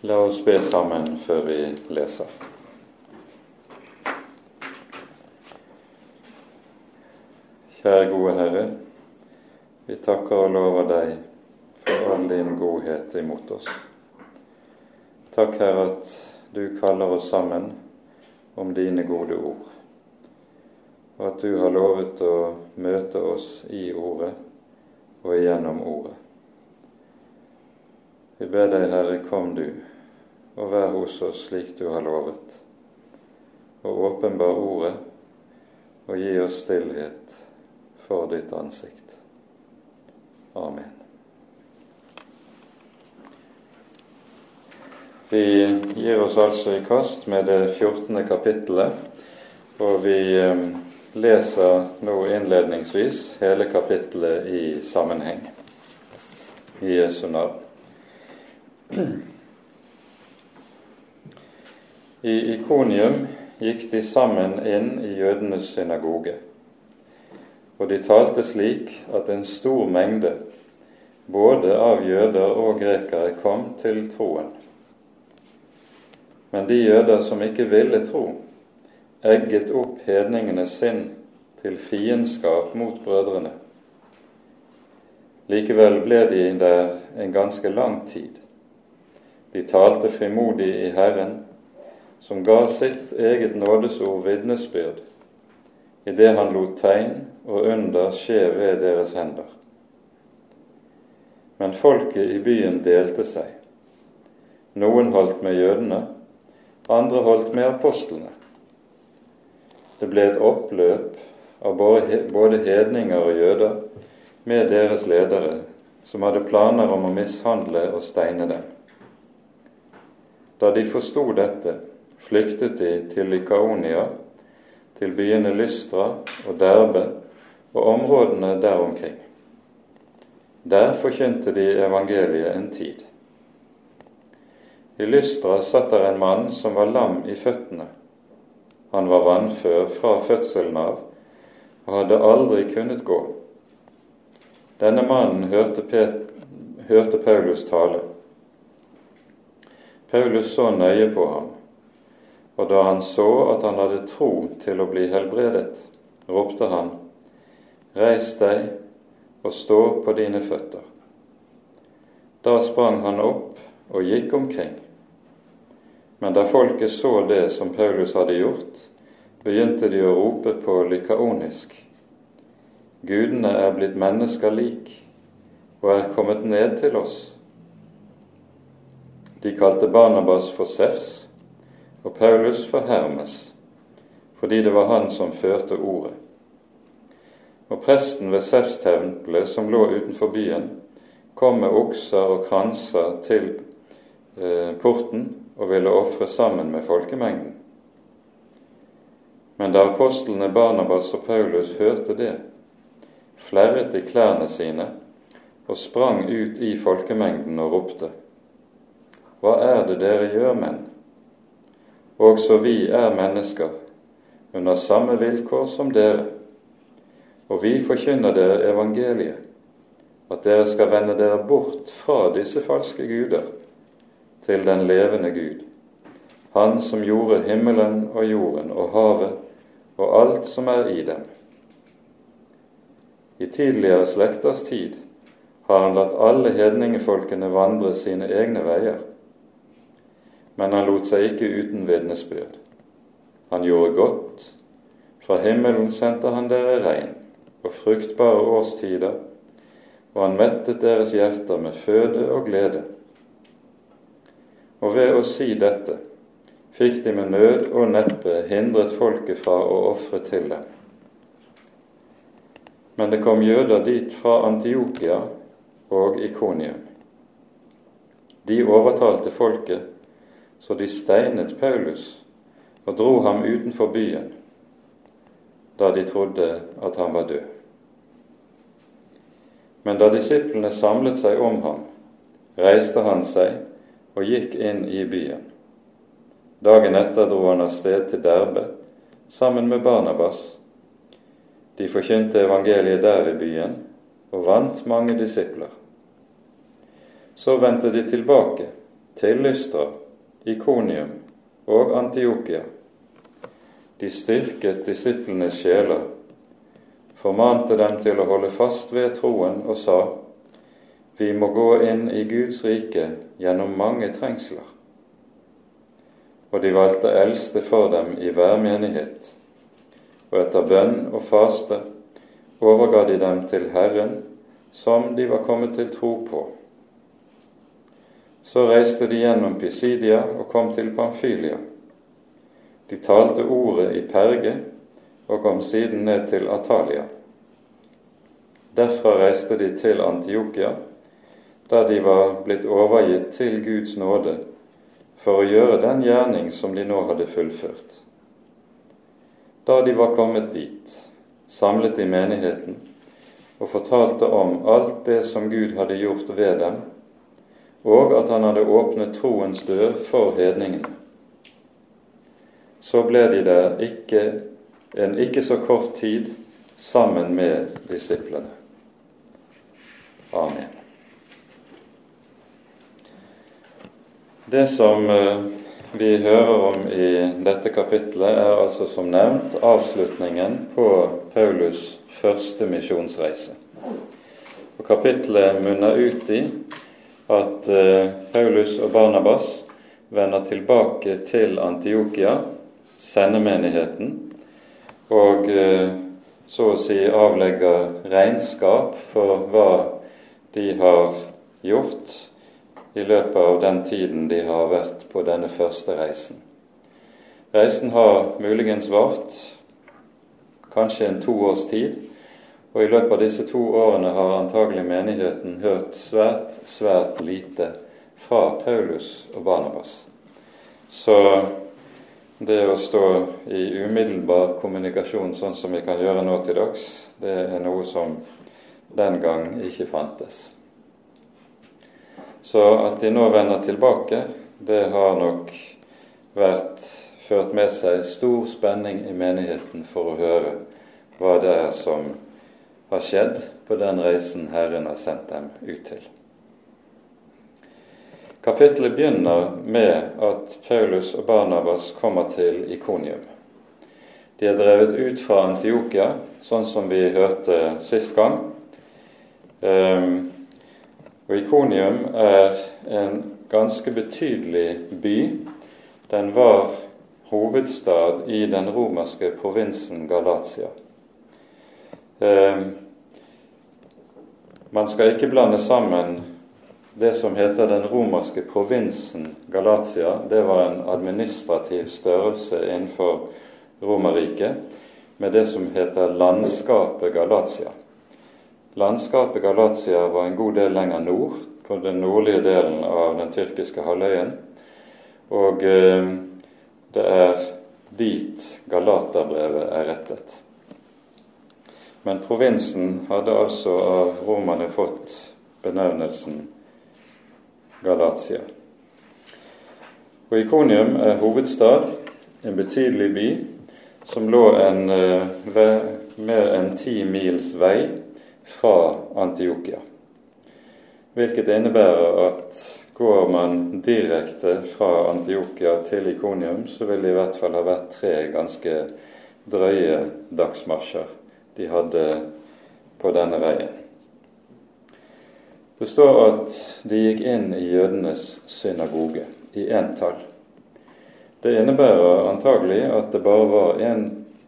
La oss be sammen før vi leser. Kjære gode Herre, vi takker og lover deg for all din godhet imot oss. Takk, Herre, at du kaller oss sammen om dine gode ord, og at du har lovet å møte oss i ordet og gjennom ordet. Vi ber deg, Herre, kom du og vær hos oss slik du har lovet, og åpenbar ordet, og gi oss stillhet for ditt ansikt. Amen. Vi gir oss altså i kast med det 14. kapittelet, og vi eh, leser nå innledningsvis hele kapittelet i sammenheng i Jesu navn. I Ikonium gikk de sammen inn i jødenes synagoge, og de talte slik at en stor mengde, både av jøder og grekere, kom til troen. Men de jøder som ikke ville tro, egget opp hedningenes sinn til fiendskap mot brødrene. Likevel ble de der en ganske lang tid. De talte frimodig i Herren som ga sitt eget nådesord vitnesbyrd idet han lot tegn og under skje ved deres hender. Men folket i byen delte seg. Noen holdt med jødene, andre holdt med apostlene. Det ble et oppløp av både hedninger og jøder med deres ledere, som hadde planer om å mishandle og steine dem. Da de forsto dette, flyktet de til Lykaonia, til byene Lystra og Derbe og områdene der omkring. Der forkynte de evangeliet en tid. I Lystra satt der en mann som var lam i føttene. Han var vannfør fra fødselen av og hadde aldri kunnet gå. Denne mannen hørte, Pet, hørte Paulus tale. Paulus så nøye på ham og da han så at han hadde tro til å bli helbredet, ropte han, Reis deg og stå på dine føtter. Da sprang han opp og gikk omkring. Men da folket så det som Paulus hadde gjort, begynte de å rope på lykaonisk. Gudene er blitt mennesker lik og er kommet ned til oss. De kalte Barnabas for Sefs og Paulus for Hermes, fordi det var han som førte ordet. Og presten ved Sefstempelet, som lå utenfor byen, kom med okser og kranser til eh, porten og ville ofre sammen med folkemengden. Men da apostlene Barnabas og Paulus hørte det, flerret de klærne sine og sprang ut i folkemengden og ropte:" Hva er det dere gjør, menn? Også vi er mennesker under samme vilkår som dere, og vi forkynner dere evangeliet, at dere skal vende dere bort fra disse falske guder til den levende Gud, Han som gjorde himmelen og jorden og havet og alt som er i dem. I tidligere slekters tid har han latt alle hedningefolkene vandre sine egne veier men han lot seg ikke uten vitnesbyrd. Han gjorde godt, fra himmelen sendte han dere regn og fruktbare årstider, og han mettet deres hjerter med føde og glede. Og ved å si dette fikk de med nød og neppe hindret folket fra å ofre til dem. Men det kom jøder dit fra Antiokia og Ikonium. De overtalte folket så de steinet Paulus og dro ham utenfor byen, da de trodde at han var død. Men da disiplene samlet seg om ham, reiste han seg og gikk inn i byen. Dagen etter dro han av sted til Derbe sammen med Barnabas. De forkynte evangeliet der i byen og vant mange disipler. Så vendte de tilbake til Lystra, Ikonium og Antiokia. De styrket disiplenes sjeler, formante dem til å holde fast ved troen og sa:" Vi må gå inn i Guds rike gjennom mange trengsler. Og de valgte eldste for dem i hver menighet, og etter bønn og faste overga de dem til Herren som de var kommet til tro på. Så reiste de gjennom Pisidia og kom til Pamfylia. De talte ordet i Perge og kom siden ned til Atalia. Derfra reiste de til Antiokia, der de var blitt overgitt til Guds nåde for å gjøre den gjerning som de nå hadde fullført. Da de var kommet dit, samlet de menigheten og fortalte om alt det som Gud hadde gjort ved dem, og at han hadde åpnet troens dør for hedningene. Så ble de der ikke, en ikke så kort tid sammen med disiplene. Amen. Det som eh, vi hører om i dette kapitlet, er altså som nevnt avslutningen på Paulus' første misjonsreise. Og Kapitlet munner ut i at eh, Paulus og Barnabas vender tilbake til Antiokia, sendemenigheten, og eh, så å si avlegger regnskap for hva de har gjort i løpet av den tiden de har vært på denne første reisen. Reisen har muligens vart kanskje en to års tid, og i løpet av disse to årene har antagelig menigheten hørt svært, svært lite fra Paulus og Barnabas. Så det å stå i umiddelbar kommunikasjon sånn som vi kan gjøre nå til dags, det er noe som den gang ikke fantes. Så at de nå vender tilbake, det har nok vært ført med seg stor spenning i menigheten for å høre hva det er som har skjedd på den reisen Herren har sendt dem ut til. Kapittelet begynner med at Paulus og Barnabas kommer til Ikonium. De er drevet ut fra Antiokia, sånn som vi hørte sist gang. Um, og Ikonium er en ganske betydelig by. Den var hovedstad i den romerske provinsen Galatia. Eh, man skal ikke blande sammen det som heter den romerske provinsen Galatia. Det var en administrativ størrelse innenfor Romerriket med det som heter landskapet Galatia. Landskapet Galatia var en god del lenger nord, på den nordlige delen av den tyrkiske halvøyen. Og eh, det er dit Galaterbrevet er rettet. Men provinsen hadde altså av romerne fått benevnelsen Galatia. Og Ikonium er hovedstad, en betydelig by, som lå en, uh, mer enn ti mils vei fra Antiokia. Hvilket innebærer at går man direkte fra Antiokia til Ikonium, så vil det i hvert fall ha vært tre ganske drøye dagsmarsjer de hadde på denne veien. Det står at de gikk inn i jødenes synagoge i entall. Det innebærer antagelig at det bare var én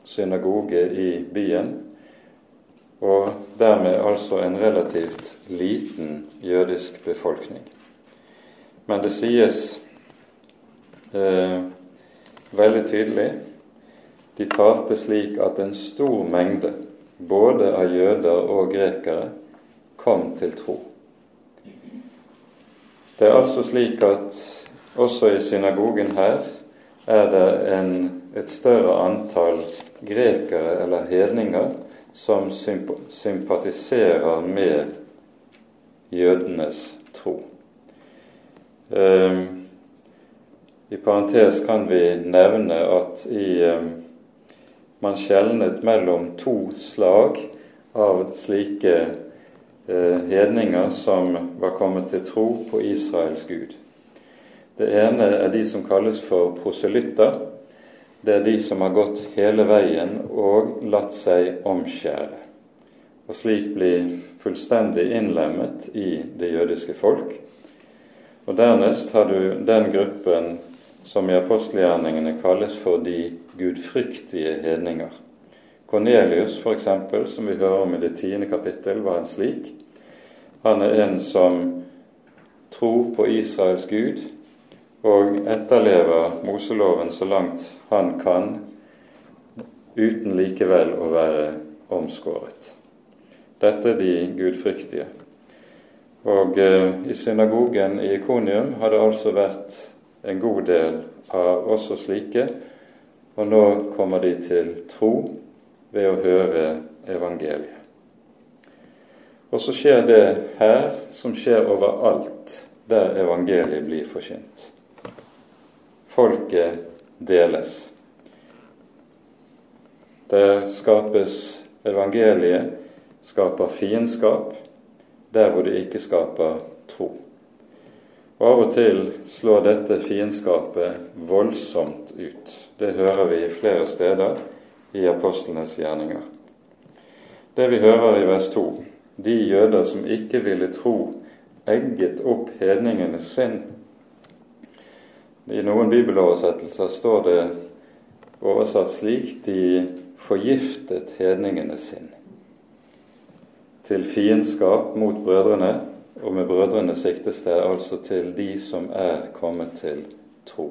synagoge i byen, og dermed altså en relativt liten jødisk befolkning. Men det sies eh, veldig tydelig de talte slik at en stor mengde både av jøder og grekere, kom til tro. Det er altså slik at også i synagogen her er det en, et større antall grekere eller hedninger som sympatiserer med jødenes tro. Um, I parentes kan vi nevne at i um, man skjelnet mellom to slag av slike eh, hedninger som var kommet til tro på Israels Gud. Det ene er de som kalles for proselytter. Det er de som har gått hele veien og latt seg omskjære, og slik bli fullstendig innlemmet i det jødiske folk. Og Dernest har du den gruppen som i apostelgjerningene kalles for de gudfryktige hedninger. Kornelius, f.eks., som vi hører om i det tiende kapittel, var en slik. Han er en som tror på Israels Gud og etterlever Moseloven så langt han kan, uten likevel å være omskåret. Dette er de gudfryktige. Og eh, i synagogen i Ikonium har det altså vært en god del av også slike, og nå kommer de til tro ved å høre evangeliet. Og så skjer det her som skjer overalt der evangeliet blir forkynt. Folket deles. Der skapes evangeliet, skaper fiendskap der hvor det ikke skaper tro. Av og til slår dette fiendskapet voldsomt ut. Det hører vi flere steder i apostlenes gjerninger. Det vi hører i vers 2, de jøder som ikke ville tro, egget opp hedningenes sinn. I noen bibeloversettelser står det oversatt slik de forgiftet hedningenes sinn. Til fiendskap mot brødrene og med brødrene siktes det altså til de som er kommet til tro.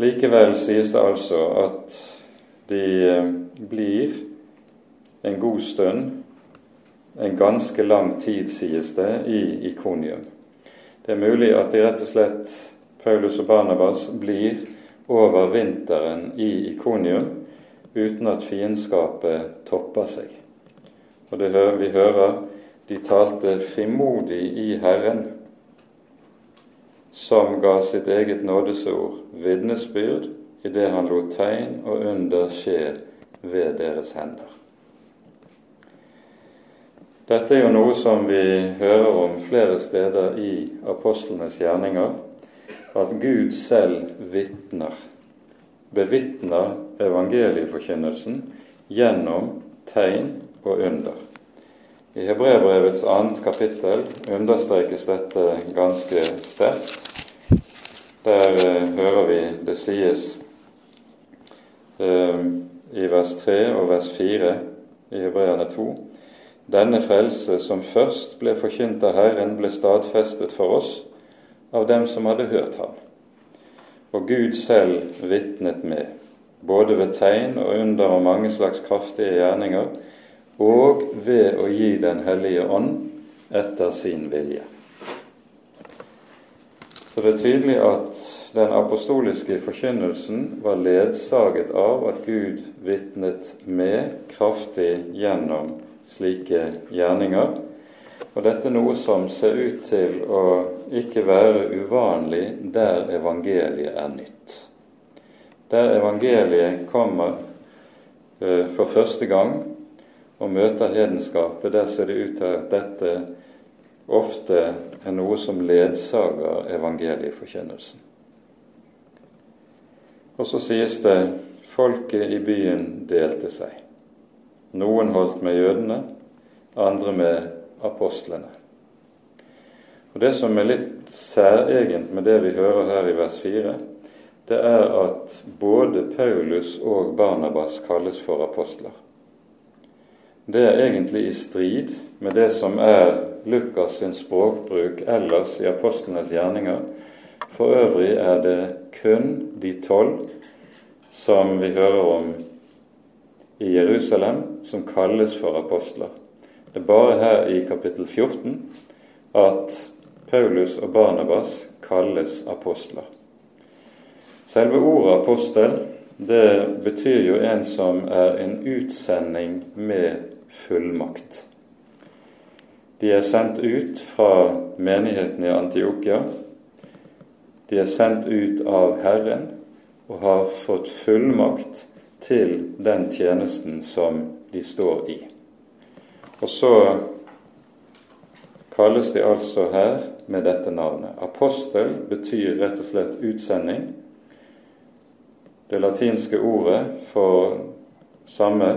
Likevel sies det altså at de eh, blir en god stund, en ganske lang tid, sies det, i Ikonium. Det er mulig at de rett og slett, Paulus og Barnabas, blir over vinteren i Ikonium uten at fiendskapet topper seg. Og det vi hører de talte frimodig i Herren, som ga sitt eget nådesord vitnesbyrd i det han lot tegn og under skje ved deres hender. Dette er jo noe som vi hører om flere steder i apostlenes gjerninger, at Gud selv vitner, bevitner evangelieforkynnelsen gjennom tegn og under. I Hebrebrevets annet kapittel understrekes dette ganske sterkt. Der eh, hører vi det sies eh, i vers 3 og vers 4 i Hebreerne 2 denne frelse som først ble forkynt av Herren, ble stadfestet for oss av dem som hadde hørt ham. Og Gud selv vitnet med, både ved tegn og under og mange slags kraftige gjerninger, og ved å gi Den hellige ånd etter sin vilje. Så det er tydelig at den apostoliske forkynnelsen var ledsaget av at Gud vitnet med kraftig gjennom slike gjerninger. Og dette er noe som ser ut til å ikke være uvanlig der evangeliet er nytt. Der evangeliet kommer uh, for første gang, og møter hedenskapet, der ser det ut til at dette ofte er noe som ledsager evangelieforkynnelsen. Og så sies det folket i byen delte seg. Noen holdt med jødene, andre med apostlene. Og Det som er litt særegent med det vi hører her i vers 4, det er at både Paulus og Barnabas kalles for apostler det er egentlig i strid med det som er Lukas sin språkbruk ellers i apostlenes gjerninger. For øvrig er det kun de tolv som vi hører om i Jerusalem, som kalles for apostler. Det er bare her i kapittel 14 at Paulus og Barnabas kalles apostler. Selve ordet apostel det betyr jo en som er en utsending med fullmakt. De er sendt ut fra menigheten i Antiokia. De er sendt ut av Herren og har fått fullmakt til den tjenesten som de står i. Og så kalles de altså her med dette navnet. Apostel betyr rett og slett utsending. Det latinske ordet for samme,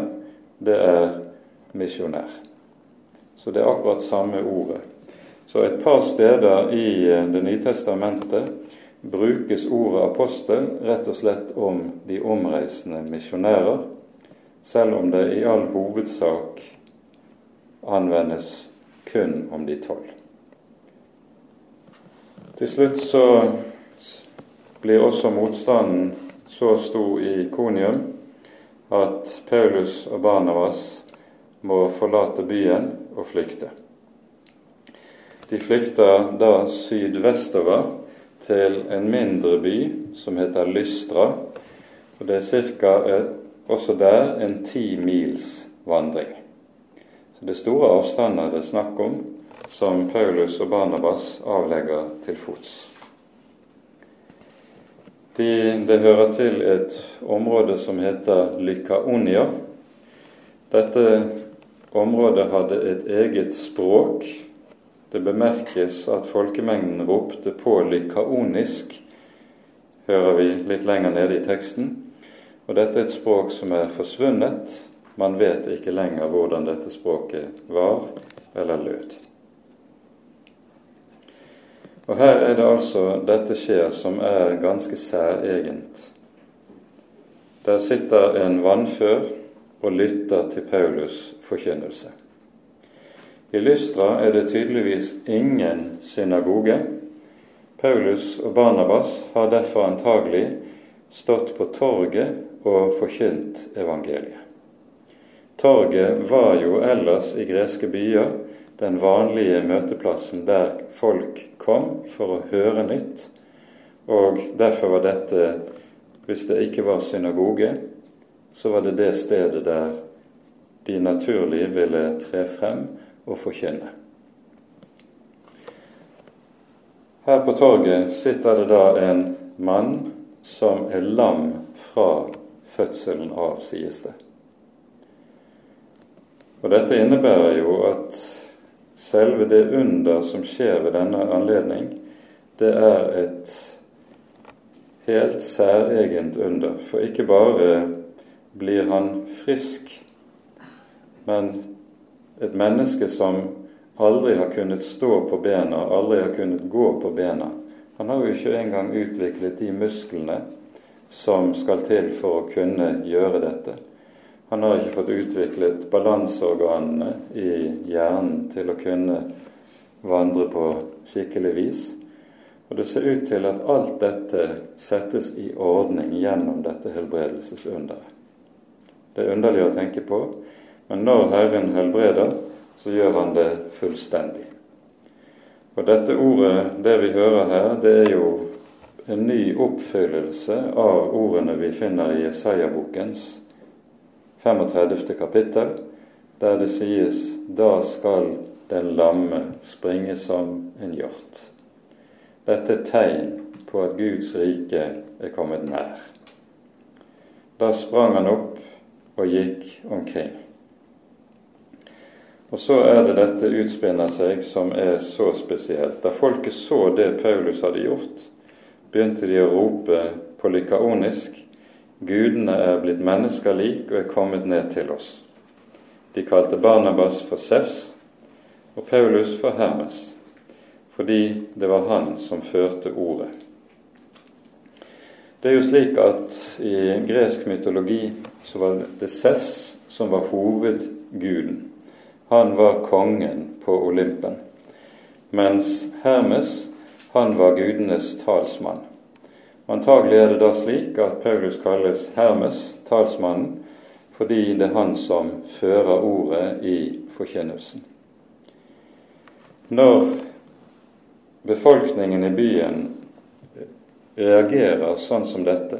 det er misjonær. Så det er akkurat samme ordet. Så et par steder i eh, Det nye testamentet brukes ordet apostel rett og slett om de omreisende misjonærer, selv om det i all hovedsak anvendes kun om de tolv. Til slutt så blir også motstanden så stor i Konium at Paulus og Barnabas må forlate byen og flykte. De flykter da sydvestover til en mindre by som heter Lystra. og Det er ca. Eh, også der en ti mils vandring. Så det er store avstander det er snakk om, som Paulus og Barnabas avlegger til fots. De, det hører til et område som heter Lykaonia. Dette området hadde et eget språk. Det bemerkes at folkemengden ropte på lykaonisk, hører vi litt lenger nede i teksten. Og dette er et språk som er forsvunnet, man vet ikke lenger hvordan dette språket var eller lød. Og her er det altså dette skjer som er ganske særegent. Der sitter en vannfør og lytter til Paulus' forkynnelse. I Lystra er det tydeligvis ingen synagoge. Paulus og Barnabas har derfor antagelig stått på torget og forkynt evangeliet. Torget var jo ellers i greske byer den vanlige møteplassen der folk kom for å høre nytt, og derfor var dette, hvis det ikke var synagoge, så var det det stedet der de naturlig ville tre frem og forkynne. Her på torget sitter det da en mann som er lam fra fødselen av, sies det. Og Dette innebærer jo at selve det under som skjer ved denne anledning, det er et helt særegent under. For ikke bare blir han frisk, men et menneske som aldri har kunnet stå på bena, aldri har kunnet gå på bena. Han har jo ikke engang utviklet de musklene som skal til for å kunne gjøre dette. Han har ikke fått utviklet balanseorganene i hjernen til å kunne vandre på skikkelig vis. Og det ser ut til at alt dette settes i ordning gjennom dette helbredelsesunderet. Det er underlig å tenke på, men når Herren helbreder, så gjør han det fullstendig. Og dette ordet, det vi hører her, det er jo en ny oppfyllelse av ordene vi finner i Jesaja-bokens 35. kapittel, der det sies da skal den lamme springe som en hjort. Dette er tegn på at Guds rike er kommet nær. Da sprang han opp og gikk omkring. Og så er det dette utspinner seg som er så spesielt. Da folket så det Paulus hadde gjort, begynte de å rope på lykaonisk Gudene er blitt mennesker lik og er kommet ned til oss. De kalte Barnabas for Sefs og Paulus for Hermes, fordi det var han som førte ordet. Det er jo slik at i gresk mytologi så var det Sefs som var hovedguden. Han var kongen på Olympen, mens Hermes han var gudenes talsmann. Antagelig er det da slik at Paulus kalles Hermes, talsmannen, fordi det er han som fører ordet i forkynnelsen. Når befolkningen i byen reagerer sånn som dette,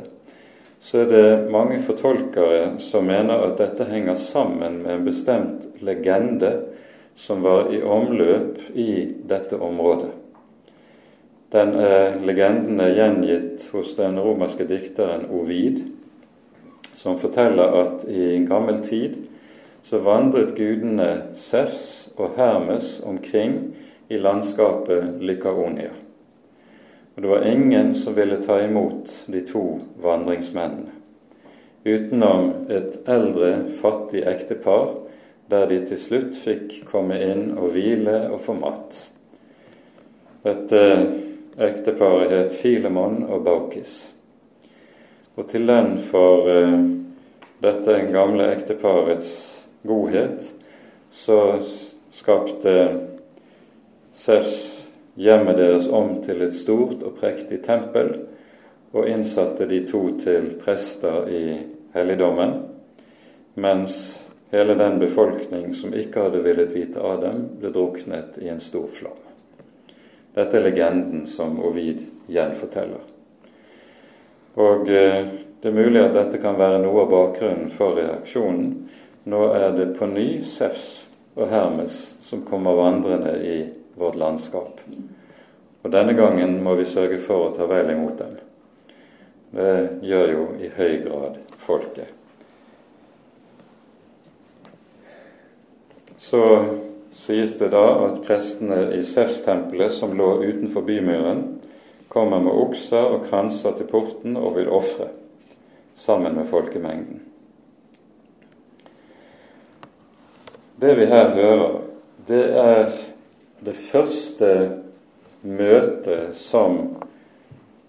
så er det mange fortolkere som mener at dette henger sammen med en bestemt legende som var i omløp i dette området. Den er, legenden er gjengitt hos den romerske dikteren Ovid, som forteller at i en gammel tid så vandret gudene Sefs og Hermes omkring i landskapet Lykaonia. Og det var ingen som ville ta imot de to vandringsmennene, utenom et eldre, fattig ektepar, der de til slutt fikk komme inn og hvile og få mat. Dette ekteparet het Filemon og Baukis. Og til lønn for uh, dette gamle ekteparets godhet, så skapte Sefs hjemmet deres om til et stort og prektig tempel, og innsatte de to til prester i helligdommen, mens hele den befolkning som ikke hadde villet vite av dem, ble druknet i en stor flom. Dette er legenden som Ovid gjenforteller. Og eh, det er mulig at dette kan være noe av bakgrunnen for reaksjonen. Nå er det på ny Sefs og Hermes som kommer vandrende i vårt landskap. Og denne gangen må vi sørge for å ta vel imot dem. Det gjør jo i høy grad folket. Så sies det da at prestene i Sefs-tempelet, som lå utenfor bymuren, kommer med okser og kranser til porten og vil ofre, sammen med folkemengden. Det vi her hører, det er det første møtet som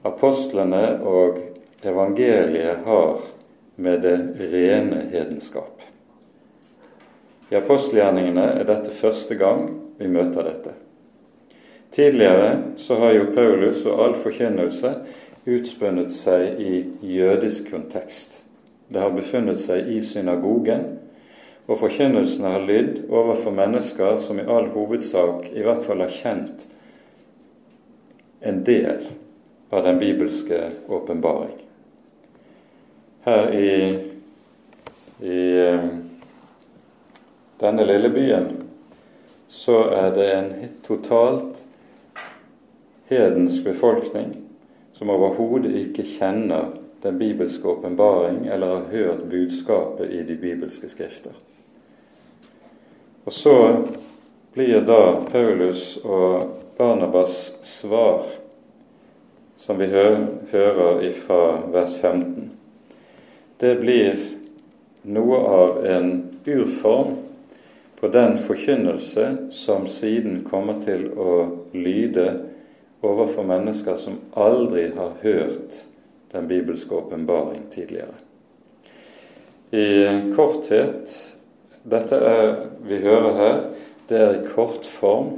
apostlene og evangeliet har med det rene hedenskap. I apostelgjerningene er dette første gang vi møter dette. Tidligere så har jo Paulus og all forkynnelse utspunnet seg i jødisk kontekst. Det har befunnet seg i synagogen og forkynnelsen har lydd overfor mennesker som i all hovedsak i hvert fall har kjent en del av den bibelske åpenbaring. Her i, i eh, denne lille byen så er det en totalt hedensk befolkning som overhodet ikke kjenner den bibelske åpenbaring eller har hørt budskapet i de bibelske skrifter. Og så blir da Paulus og Barnabas svar, som vi hører fra vers 15, det blir noe av en urform på den forkynnelse som siden kommer til å lyde overfor mennesker som aldri har hørt den bibelske åpenbaring tidligere. I korthet dette er, vi hører her, det er i kort form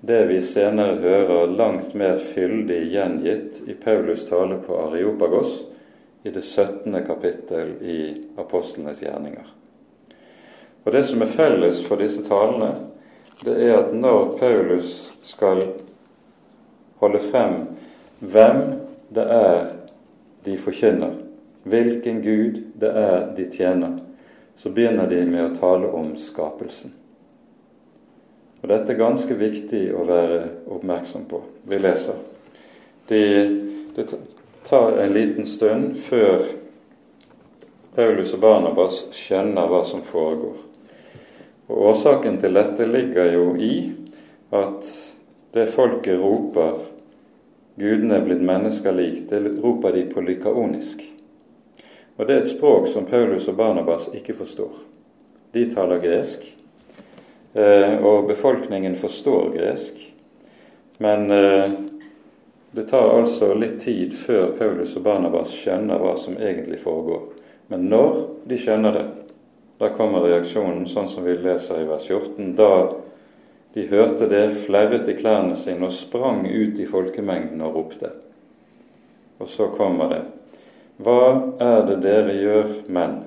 det vi senere hører langt mer fyldig gjengitt i Paulus tale på Areopagos i det 17. kapittel i Apostlenes gjerninger. Og Det som er felles for disse talene, det er at når Paulus skal holde frem hvem det er de forkynner, hvilken Gud det er de tjener, så begynner de med å tale om skapelsen. Og Dette er ganske viktig å være oppmerksom på. Vi leser. De, det tar en liten stund før Paulus og Barnabas skjønner hva som foregår. Og Årsaken til dette ligger jo i at det folket roper 'Gudene er blitt mennesker lik', det roper de på lykaonisk. Og det er et språk som Paulus og Barnabas ikke forstår. De taler gresk, eh, og befolkningen forstår gresk. Men eh, det tar altså litt tid før Paulus og Barnabas skjønner hva som egentlig foregår. Men når de skjønner det, da kommer reaksjonen sånn som vi leser i vers 14. Da de hørte det, flerret i klærne sine og sprang ut i folkemengden og ropte. Og så kommer det. Hva er det dere gjør, menn?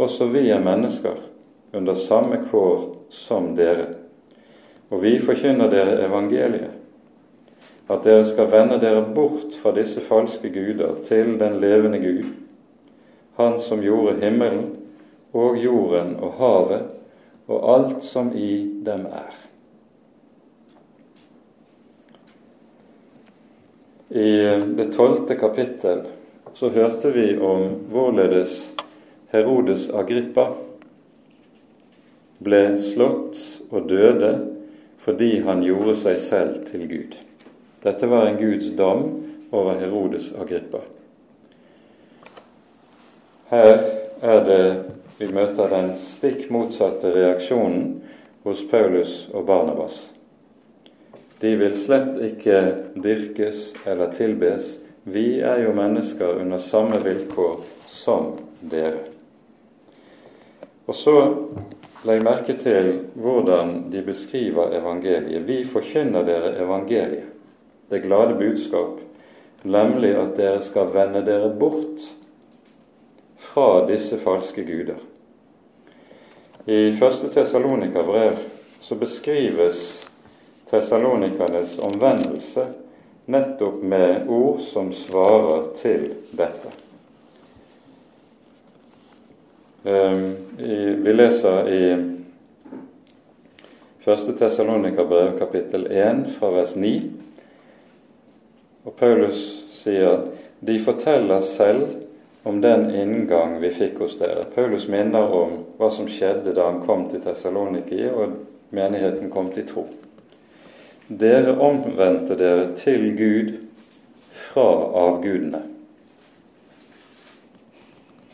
Også vi er mennesker under samme kår som dere, og vi forkynner dere evangeliet, at dere skal vende dere bort fra disse falske guder til den levende Gud, Han som gjorde himmelen og jorden og havet og alt som i dem er. I det tolvte kapittel så hørte vi om hvorledes Herodes Agrippa ble slått og døde fordi han gjorde seg selv til Gud. Dette var en Guds dom over Herodes Agrippa. Her er det vi møter den stikk motsatte reaksjonen hos Paulus og Barnabas. De vil slett ikke dyrkes eller tilbes. Vi er jo mennesker under samme vilkår som dere. Og så legg merke til hvordan de beskriver evangeliet. Vi forkynner dere evangeliet, det glade budskap, nemlig at dere skal vende dere bort fra disse falske guder. I første Tessalonika-brev så beskrives tessalonikernes omvendelse nettopp med ord som svarer til dette. Ehm, vi leser i 1. Tessalonika-brev kapittel 1 fra vers 9. Og Paulus sier de forteller selv om den inngang vi fikk hos dere. Paulus minner om hva som skjedde da han kom til Tessaloniki og menigheten kom til tro. Dere omvendte dere til Gud fra avgudene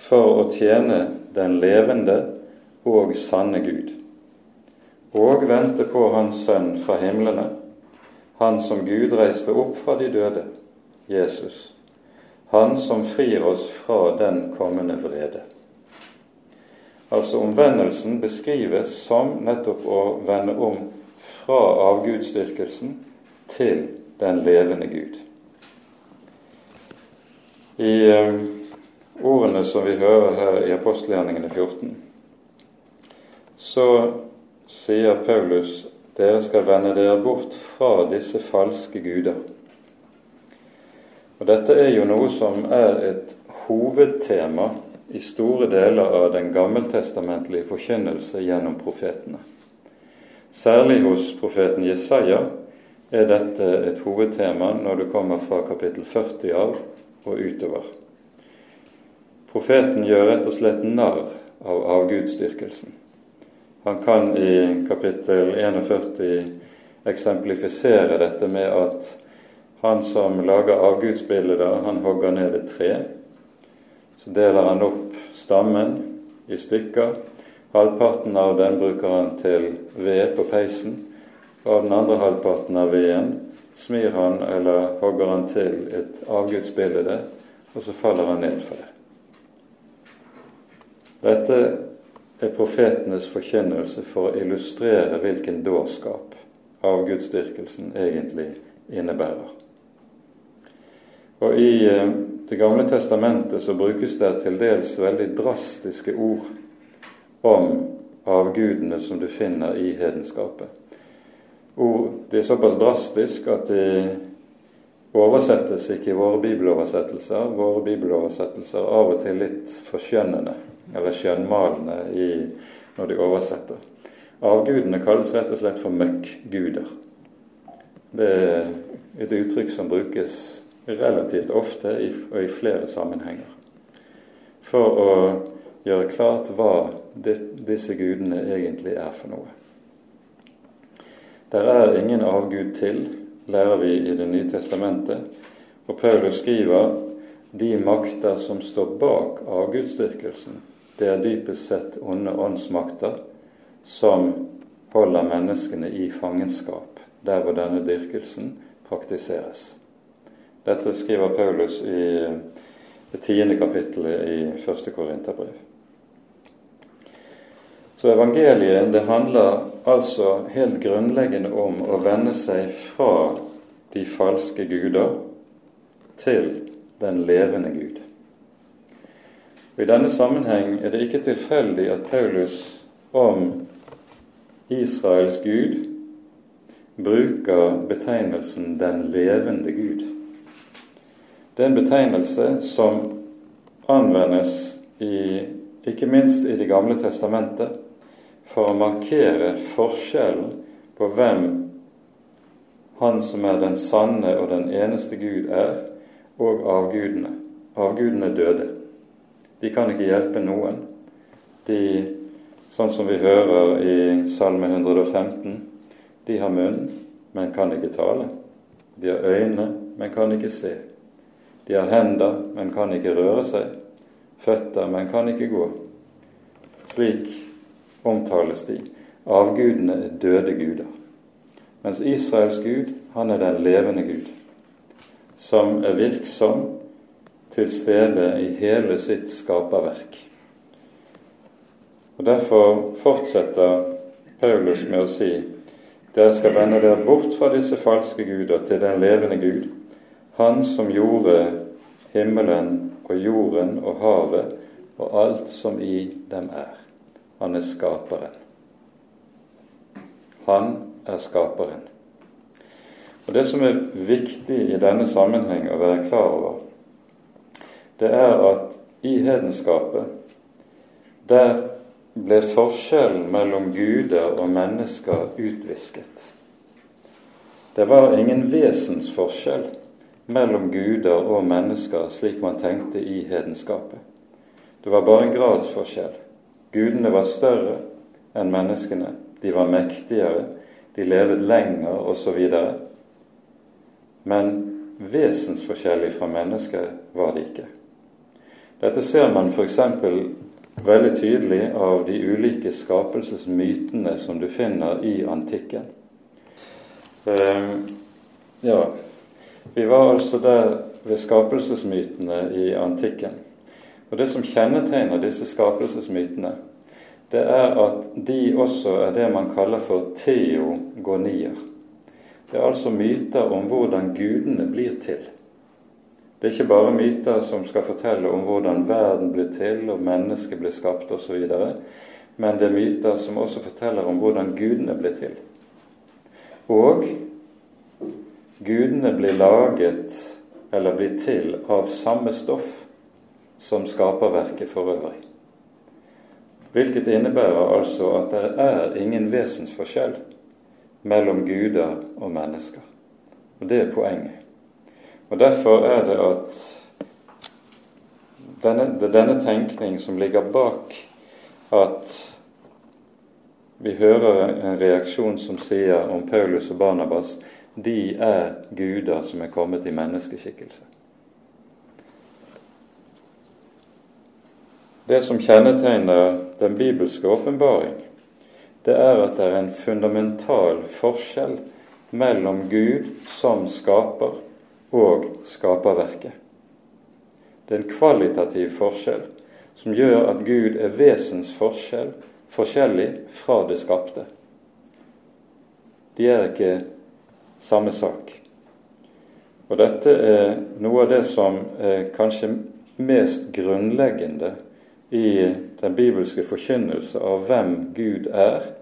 for å tjene den levende og sanne Gud, og vente på Hans Sønn fra himlene, Han som Gud reiste opp fra de døde, Jesus, Han som frir oss fra den kommende vrede. Altså Omvendelsen beskrives som nettopp å vende om fra avgudsdyrkelsen til den levende Gud. I eh, ordene som vi hører her i apostelgjerningene 14, så sier Paulus dere skal vende dere bort fra disse falske guder. Og Dette er jo noe som er et hovedtema i store deler av den gammeltestamentlige forkynnelse gjennom profetene. Særlig hos profeten Jesaja er dette et hovedtema når du kommer fra kapittel 40 av og utover. Profeten gjør rett og slett narr av avgudsdyrkelsen. Han kan i kapittel 41 eksemplifisere dette med at han som lager avgudsbilder, han hogger ned et tre. Så deler han opp stammen i stykker. Halvparten av den bruker han til ved på peisen. Og av den andre halvparten av veden smir han eller hogger han til et avgudsbilde, og så faller han ned for det. Dette er profetenes forkynnelse for å illustrere hvilken dårskap avgudsdyrkelsen egentlig innebærer. Og I eh, Det gamle testamentet så brukes det til dels veldig drastiske ord om avgudene som du finner i hedenskapet. Ord, det er såpass drastisk at de oversettes ikke i våre bibeloversettelser. Våre bibeloversettelser er av og til litt forskjønnende eller skjønnmalende i, når de oversetter. Avgudene kalles rett og slett for møkkguder. Det er et uttrykk som brukes relativt ofte og i flere sammenhenger. For å gjøre klart hva disse gudene egentlig er for noe. Der er ingen avgud til, lærer vi i Det nye testamentet. Og Paulus skriver de makter som står bak avgudsdyrkelsen, det er dypest sett onde åndsmakter som holder menneskene i fangenskap der hvor denne dyrkelsen praktiseres. Dette skriver Paulus i det tiende kapittelet i første Korinterbrev. Så evangeliet det handler altså helt grunnleggende om å vende seg fra de falske guder til den levende Gud. Og I denne sammenheng er det ikke tilfeldig at Paulus om Israels Gud bruker betegnelsen 'den levende Gud'. Det er en betegnelse som anvendes i, ikke minst i Det gamle testamentet for å markere forskjellen på hvem Han som er den sanne og den eneste Gud, er, og avgudene. Avgudene døde. De kan ikke hjelpe noen. De, sånn som vi hører i Salme 115, De har munn, men kan ikke tale. De har øyne, men kan ikke se. De har hender, men kan ikke røre seg. Føtter, men kan ikke gå. Slik omtales de. Avgudene er døde guder. Mens Israels Gud, han er den levende Gud, som er virksom til stede i hele sitt skaperverk. Og Derfor fortsetter Paulus med å si dere skal vende dere bort fra disse falske guder til den levende Gud, Han som gjorde himmelen og jorden og havet og alt som i dem er. Han er skaperen. Han er skaperen. Og Det som er viktig i denne sammenheng å være klar over, det er at i hedenskapet, der ble forskjellen mellom guder og mennesker utvisket. Det var ingen vesensforskjell mellom guder og mennesker slik man tenkte i hedenskapet. Det var bare en gradsforskjell. Gudene var større enn menneskene. De var mektigere, de levet lenger osv. Men vesensforskjellig fra mennesker var de ikke. Dette ser man f.eks veldig tydelig av de ulike skapelsesmytene som du finner i antikken. Ja, vi var altså der ved skapelsesmytene i antikken. Og Det som kjennetegner disse skapelsesmytene, det er at de også er det man kaller for teogonier. Det er altså myter om hvordan gudene blir til. Det er ikke bare myter som skal fortelle om hvordan verden blir til og mennesket blir skapt osv., men det er myter som også forteller om hvordan gudene blir til. Og gudene blir laget eller blir til av samme stoff som skaperverket for øvrig. Hvilket innebærer altså at det er ingen vesensforskjell mellom guder og mennesker. Og det er poenget. Og Derfor er det at denne, det er denne tenkning som ligger bak at vi hører en reaksjon som sier om Paulus og Barnabas de er guder som er kommet i menneskeskikkelse. Det som kjennetegner den bibelske åpenbaring, det er at det er en fundamental forskjell mellom Gud som skaper og skaperverket. Det er en kvalitativ forskjell som gjør at Gud er vesensforskjell forskjellig fra det skapte. De er ikke samme sak. Og dette er noe av det som er kanskje mest grunnleggende i den bibelske forkynnelse av hvem Gud er,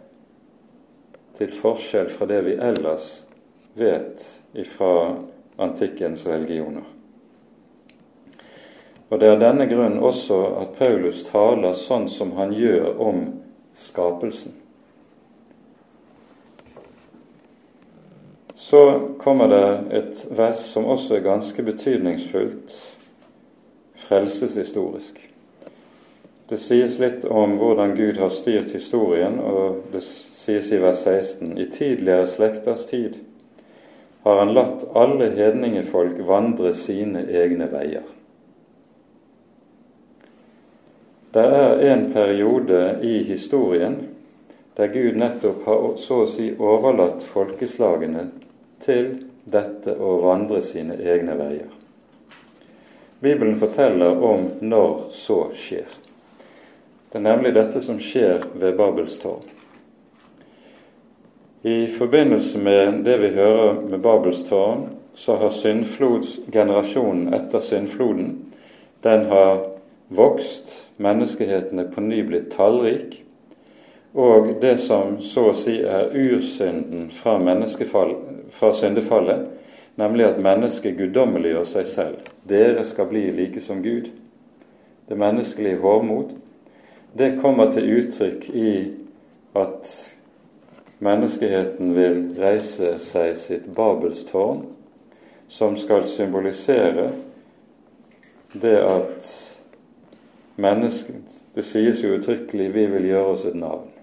til forskjell fra det vi ellers vet ifra antikkens religioner. Og Det er denne grunn også at Paulus taler sånn som han gjør om skapelsen. Så kommer det et vers som også er ganske betydningsfullt frelseshistorisk. Det sies litt om hvordan Gud har styrt historien, og det sies i vers 16.: I tidligere slekters tid har han latt alle hedningefolk vandre sine egne veier. Det er en periode i historien der Gud nettopp har så å si overlatt folkeslagene til dette å vandre sine egne veier. Bibelen forteller om når så skjer. Det er nemlig dette som skjer ved Babels tårn. I forbindelse med det vi hører med Babels tårn, så har generasjonen etter syndfloden den har vokst, menneskeheten er på ny blitt tallrik, og det som så å si er ursynden fra, fra syndefallet, nemlig at mennesket guddommeliggjør seg selv. Dere skal bli like som Gud. Det menneskelige hovmod, det kommer til uttrykk i at menneskeheten vil reise seg sitt Babelstårn, som skal symbolisere det at mennesket Det sies jo uttrykkelig 'vi vil gjøre oss et navn'.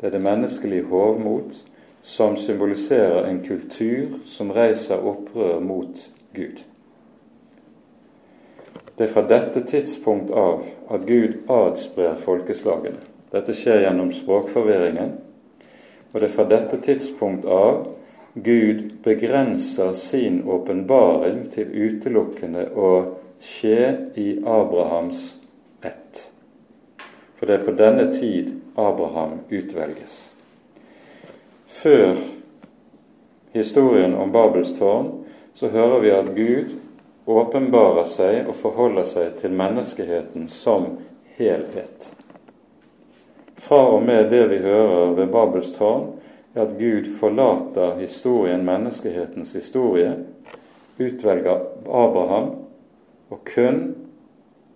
Det er det menneskelige hovmot som symboliserer en kultur som reiser opprør mot Gud. Det er fra dette tidspunkt av at Gud adsprer folkeslagene. Dette skjer gjennom språkforvirringen. Og det er fra dette tidspunkt av Gud begrenser sin åpenbaring til utelukkende å skje i Abrahams ett. For det er på denne tid Abraham utvelges. Før historien om Babels tårn så hører vi at Gud åpenbarer seg og forholder seg til menneskeheten som helhet. Fra og med det vi hører ved Babels tårn, er at Gud forlater historien, menneskehetens historie, utvelger Abraham og kun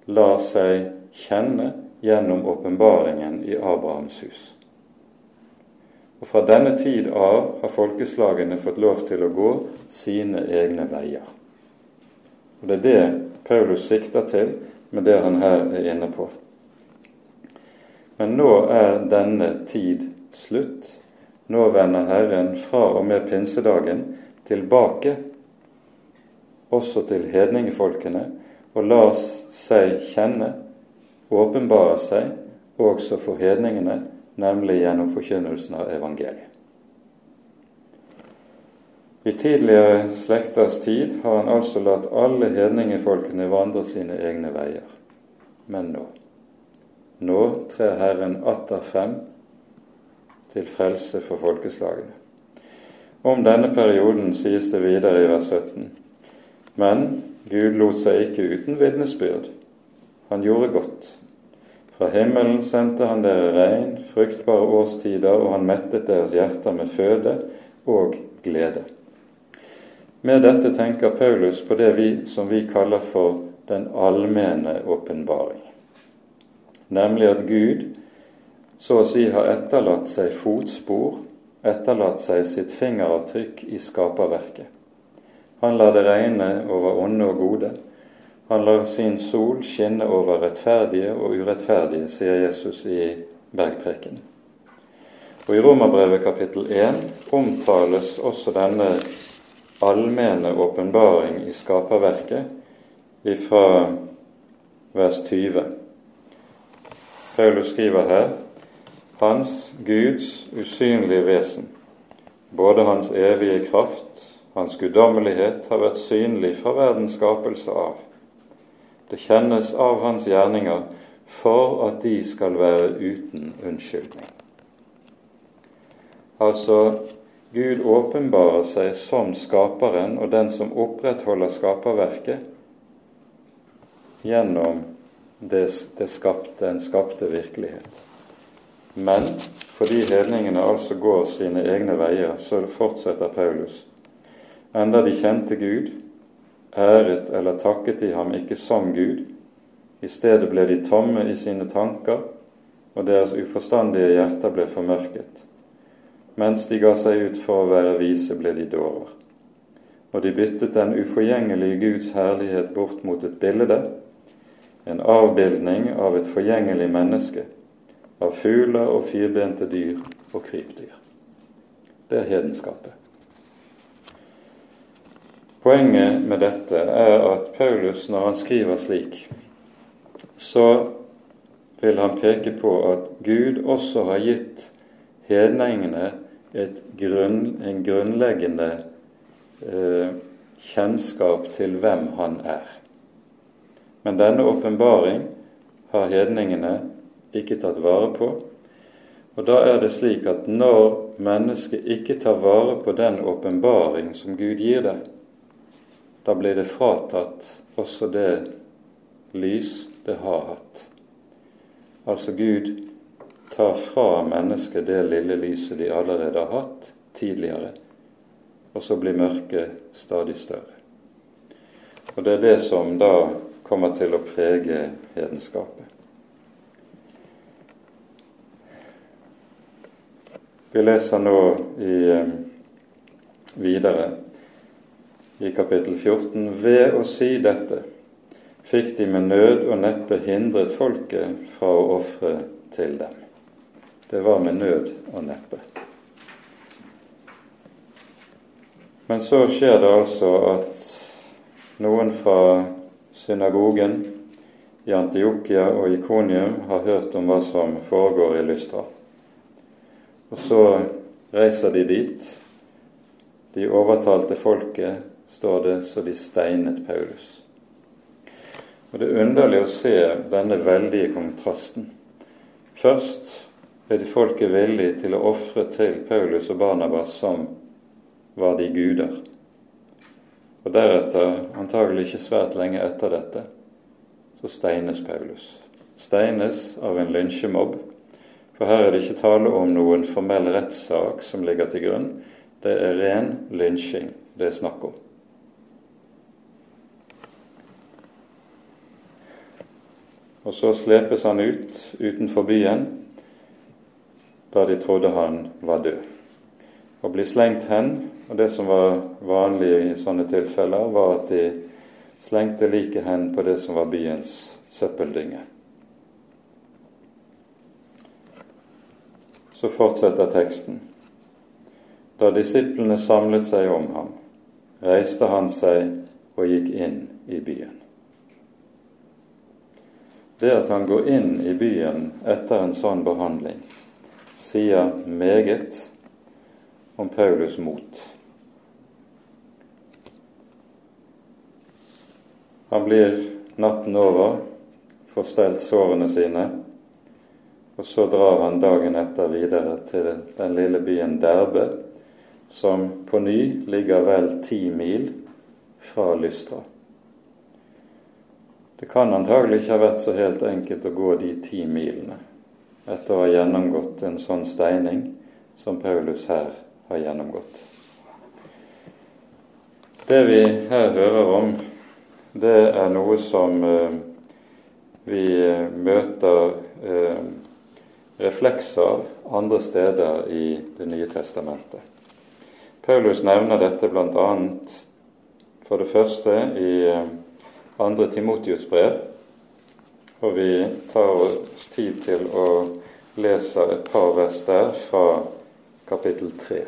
lar seg kjenne gjennom åpenbaringen i Abrahams hus. Og Fra denne tid av har folkeslagene fått lov til å gå sine egne veier. Og Det er det Paulus sikter til med det han her er inne på. Men nå er denne tid slutt. Nå vender Herren fra og med pinsedagen tilbake også til hedningefolkene og lar seg kjenne, åpenbare seg også for hedningene, nemlig gjennom forkynnelsen av evangeliet. I tidligere slekters tid har han altså latt alle hedningefolkene vandre sine egne veier. Men nå Nå trer Herren atter frem til frelse for folkeslagene. Om denne perioden sies det videre i vers 17. Men Gud lot seg ikke uten vitnesbyrd. Han gjorde godt. Fra himmelen sendte han dere regn, fruktbare årstider, og han mettet deres hjerter med føde og glede. Med dette tenker Paulus på det vi, som vi kaller for den allmenne åpenbaring, nemlig at Gud så å si har etterlatt seg fotspor, etterlatt seg sitt fingeravtrykk i skaperverket. Han lar det regne over onde og gode. Han lar sin sol skinne over rettferdige og urettferdige, sier Jesus i bergpreken. Og I Romerbrevet kapittel 1 omtales også denne allmenne åpenbaring i skaperverket fra vers 20. Paulus skriver her Hans Guds usynlige vesen, både Hans evige kraft, Hans guddommelighet, har vært synlig fra verdens skapelse av. Det kjennes av Hans gjerninger for at de skal være uten unnskyldning. Altså Gud åpenbarer seg som skaperen og den som opprettholder skaperverket gjennom det, det skapte, den skapte virkelighet. Men fordi hedningene altså går sine egne veier, så fortsetter Paulus. Enda de kjente Gud, æret eller takket de ham ikke som Gud. I stedet ble de tomme i sine tanker, og deres uforstandige hjerter ble formørket. Mens de ga seg ut for å være vise, ble de dårer. Og de byttet den uforgjengelige Guds herlighet bort mot et bilde, en avbildning av et forgjengelig menneske, av fugler og firbente dyr og krypdyr. Det er hedenskapet. Poenget med dette er at Paulus, når han skriver slik, så vil han peke på at Gud også har gitt hedningene grunn, en grunnleggende eh, kjennskap til hvem han er. Men denne åpenbaring har hedningene ikke tatt vare på. Og da er det slik at når mennesket ikke tar vare på den åpenbaring som Gud gir det, da blir det fratatt også det lys det har hatt. Altså Gud tar fra mennesket det lille lyset de allerede har hatt tidligere, og så blir mørket stadig større. Og det er det som da kommer til å prege hedenskapet. Vi leser nå i, eh, videre i kapittel 14. Ved å si dette fikk de med nød og neppe hindret folket fra å ofre til dem det var med nød og neppe. Men så skjer det altså at noen fra synagogen i Antiokia og Ikonium har hørt om hva som foregår i Lystra. Og så reiser de dit. De overtalte folket, står det, så de steinet Paulus. Og Det er underlig å se denne veldige kontrasten. Først er de folket villige til å ofre til Paulus og Barnabas som var de guder. Og deretter, antagelig ikke svært lenge etter dette, så steines Paulus. Steines av en lynsjemobb. For her er det ikke tale om noen formell rettssak som ligger til grunn. Det er ren lynsjing det er snakk om. Og så slepes han ut utenfor byen da de trodde han var død. Å bli slengt hen og Det som var vanlig i sånne tilfeller, var at de slengte liket hen på det som var byens søppeldynge. Så fortsetter teksten. Da disiplene samlet seg om ham, reiste han seg og gikk inn i byen. Det at han går inn i byen etter en sånn behandling, sier meget om Paulus' mot. Han blir natten over, får stelt sårene sine, og så drar han dagen etter videre til den lille byen Derbe, som på ny ligger vel ti mil fra Lystra. Det kan antagelig ikke ha vært så helt enkelt å gå de ti milene etter å ha gjennomgått en sånn steining som Paulus her har gjennomgått. Det vi her hører om, det er noe som eh, vi eh, møter eh, reflekser av andre steder i Det nye testamentet. Paulus nevner dette bl.a. for det første i andre Timotius brev, og vi tar oss tid til å lese et par vers der fra kapittel 3.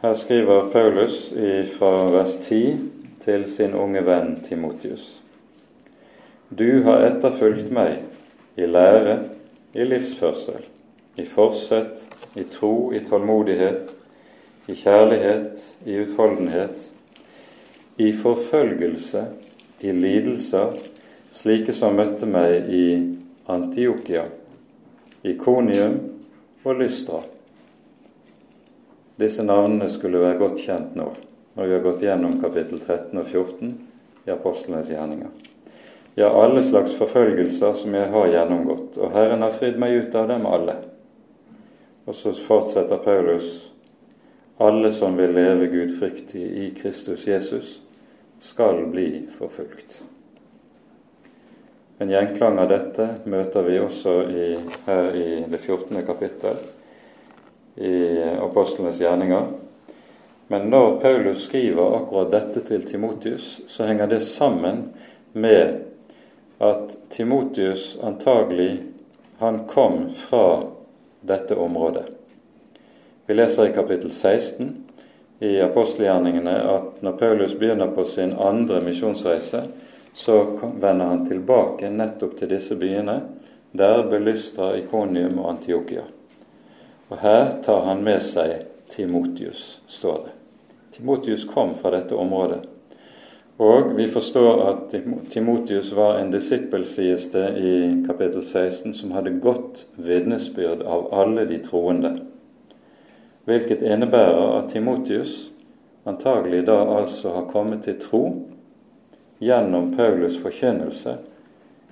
Her skriver Paulus fra vers 10 til sin unge venn Timotius. Du har etterfulgt meg i lære, i livsførsel, i forsett, i tro, i tålmodighet, i kjærlighet, i utholdenhet, i forfølgelse, i lidelser, slike som møtte meg i Antiokia, i Konium og Lystra disse navnene skulle være godt kjent nå, når vi har gått gjennom kapittel 13 og 14 i apostlenes gjerninger. Ja, alle slags forfølgelser som jeg har gjennomgått, og Herren har fridd meg ut av dem alle. Og så fortsetter Paulus alle som vil leve gudfryktig i Kristus Jesus, skal bli forfulgt. En gjenklang av dette møter vi også i, her i det 14. kapittel i apostlenes gjerninger. Men når Paulus skriver akkurat dette til Timotius, så henger det sammen med at Timotius antagelig han kom fra dette området. Vi leser i kapittel 16 i apostelgjerningene at når Paulus begynner på sin andre misjonsreise, så vender han tilbake nettopp til disse byene, der belystra Ikonium og Antiokia. Og her tar han med seg Timotius, står det. Timotius kom fra dette området. Og vi forstår at Timotius var en disippel, sies det i kapittel 16, som hadde godt vitnesbyrd av alle de troende. Hvilket innebærer at Timotius antagelig da altså har kommet til tro gjennom Paulus' forkynnelse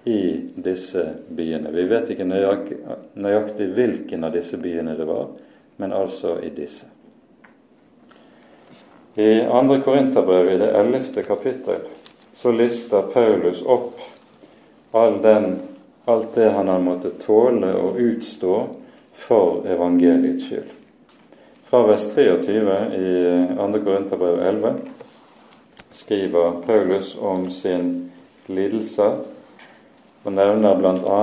i disse byene. Vi vet ikke nøyaktig hvilken av disse byene det var, men altså i disse. I 2. Korinterbrev, i det 11. kapittel, så lister Paulus opp all den, alt det han har måttet tåle og utstå for evangeliets skyld. Fra vers 23 i 2. Korinterbrev 11 skriver Paulus om sin lidelse og nevner bl.a.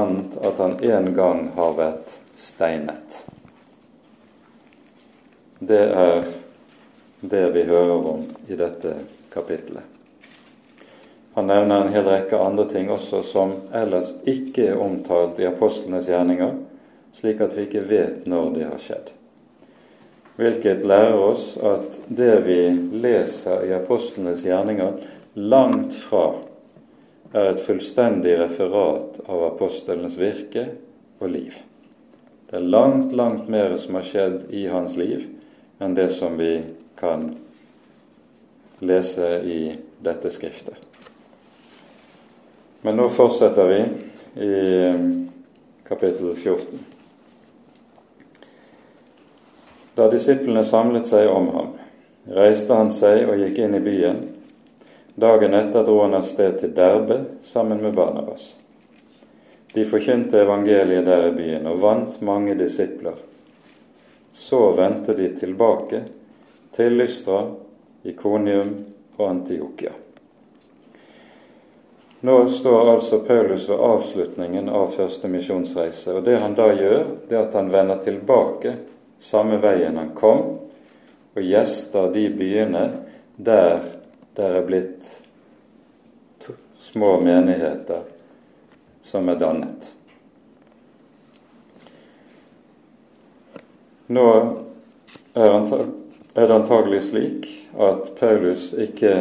at han en gang har vært steinet. Det er det vi hører om i dette kapittelet. Han nevner en hel rekke andre ting også som ellers ikke er omtalt i apostlenes gjerninger, slik at vi ikke vet når det har skjedd. Hvilket lærer oss at det vi leser i apostlenes gjerninger, langt fra er et fullstendig referat av apostlenes virke og liv. Det er langt, langt mer som har skjedd i hans liv enn det som vi kan lese i dette skriftet. Men nå fortsetter vi i eh, kapittel 14. Da disiplene samlet seg om ham, reiste han seg og gikk inn i byen Dagen etter dro han av sted til Derbe sammen med Barnabas. De forkynte evangeliet der i byen og vant mange disipler. Så vendte de tilbake til Lystra, Ikonium og Antiokia. Nå står altså Paulus ved avslutningen av første misjonsreise, og det han da gjør, det er at han vender tilbake samme veien han kom, og gjester de byene der det er blitt små menigheter som er dannet. Nå er det antagelig slik at Paulus ikke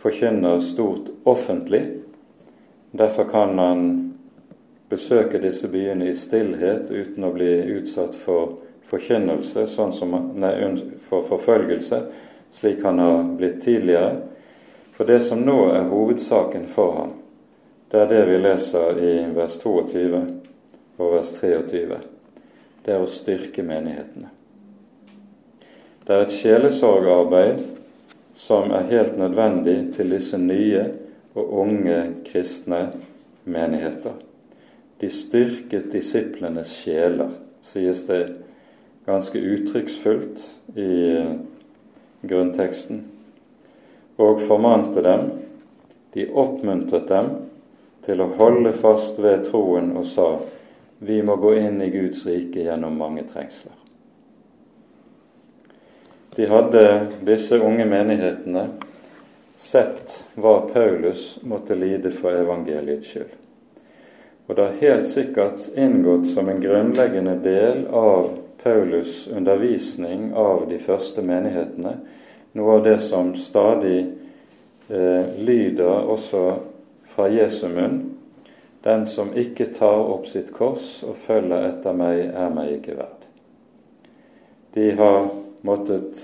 forkynner stort offentlig. Derfor kan han besøke disse byene i stillhet uten å bli utsatt for forkynnelse, sånn som, nei, for forfølgelse, slik han har blitt tidligere. For det som nå er hovedsaken for ham, det er det vi leser i vers 22 og vers 23. Det er å styrke menighetene. Det er et sjelesorgarbeid som er helt nødvendig til disse nye og unge kristne menigheter. De styrket disiplenes sjeler, sies det ganske uttrykksfullt i grunnteksten og formante dem. De oppmuntret dem til å holde fast ved troen og sa vi må gå inn i Guds rike gjennom mange trengsler. De hadde, disse unge menighetene, sett hva Paulus måtte lide for evangeliets skyld. Og det har helt sikkert inngått som en grunnleggende del av Paulus' undervisning av de første menighetene noe av det som stadig eh, lyder også fra Jesu munn. Den som ikke tar opp sitt kors og følger etter meg, er meg ikke verd. De har måttet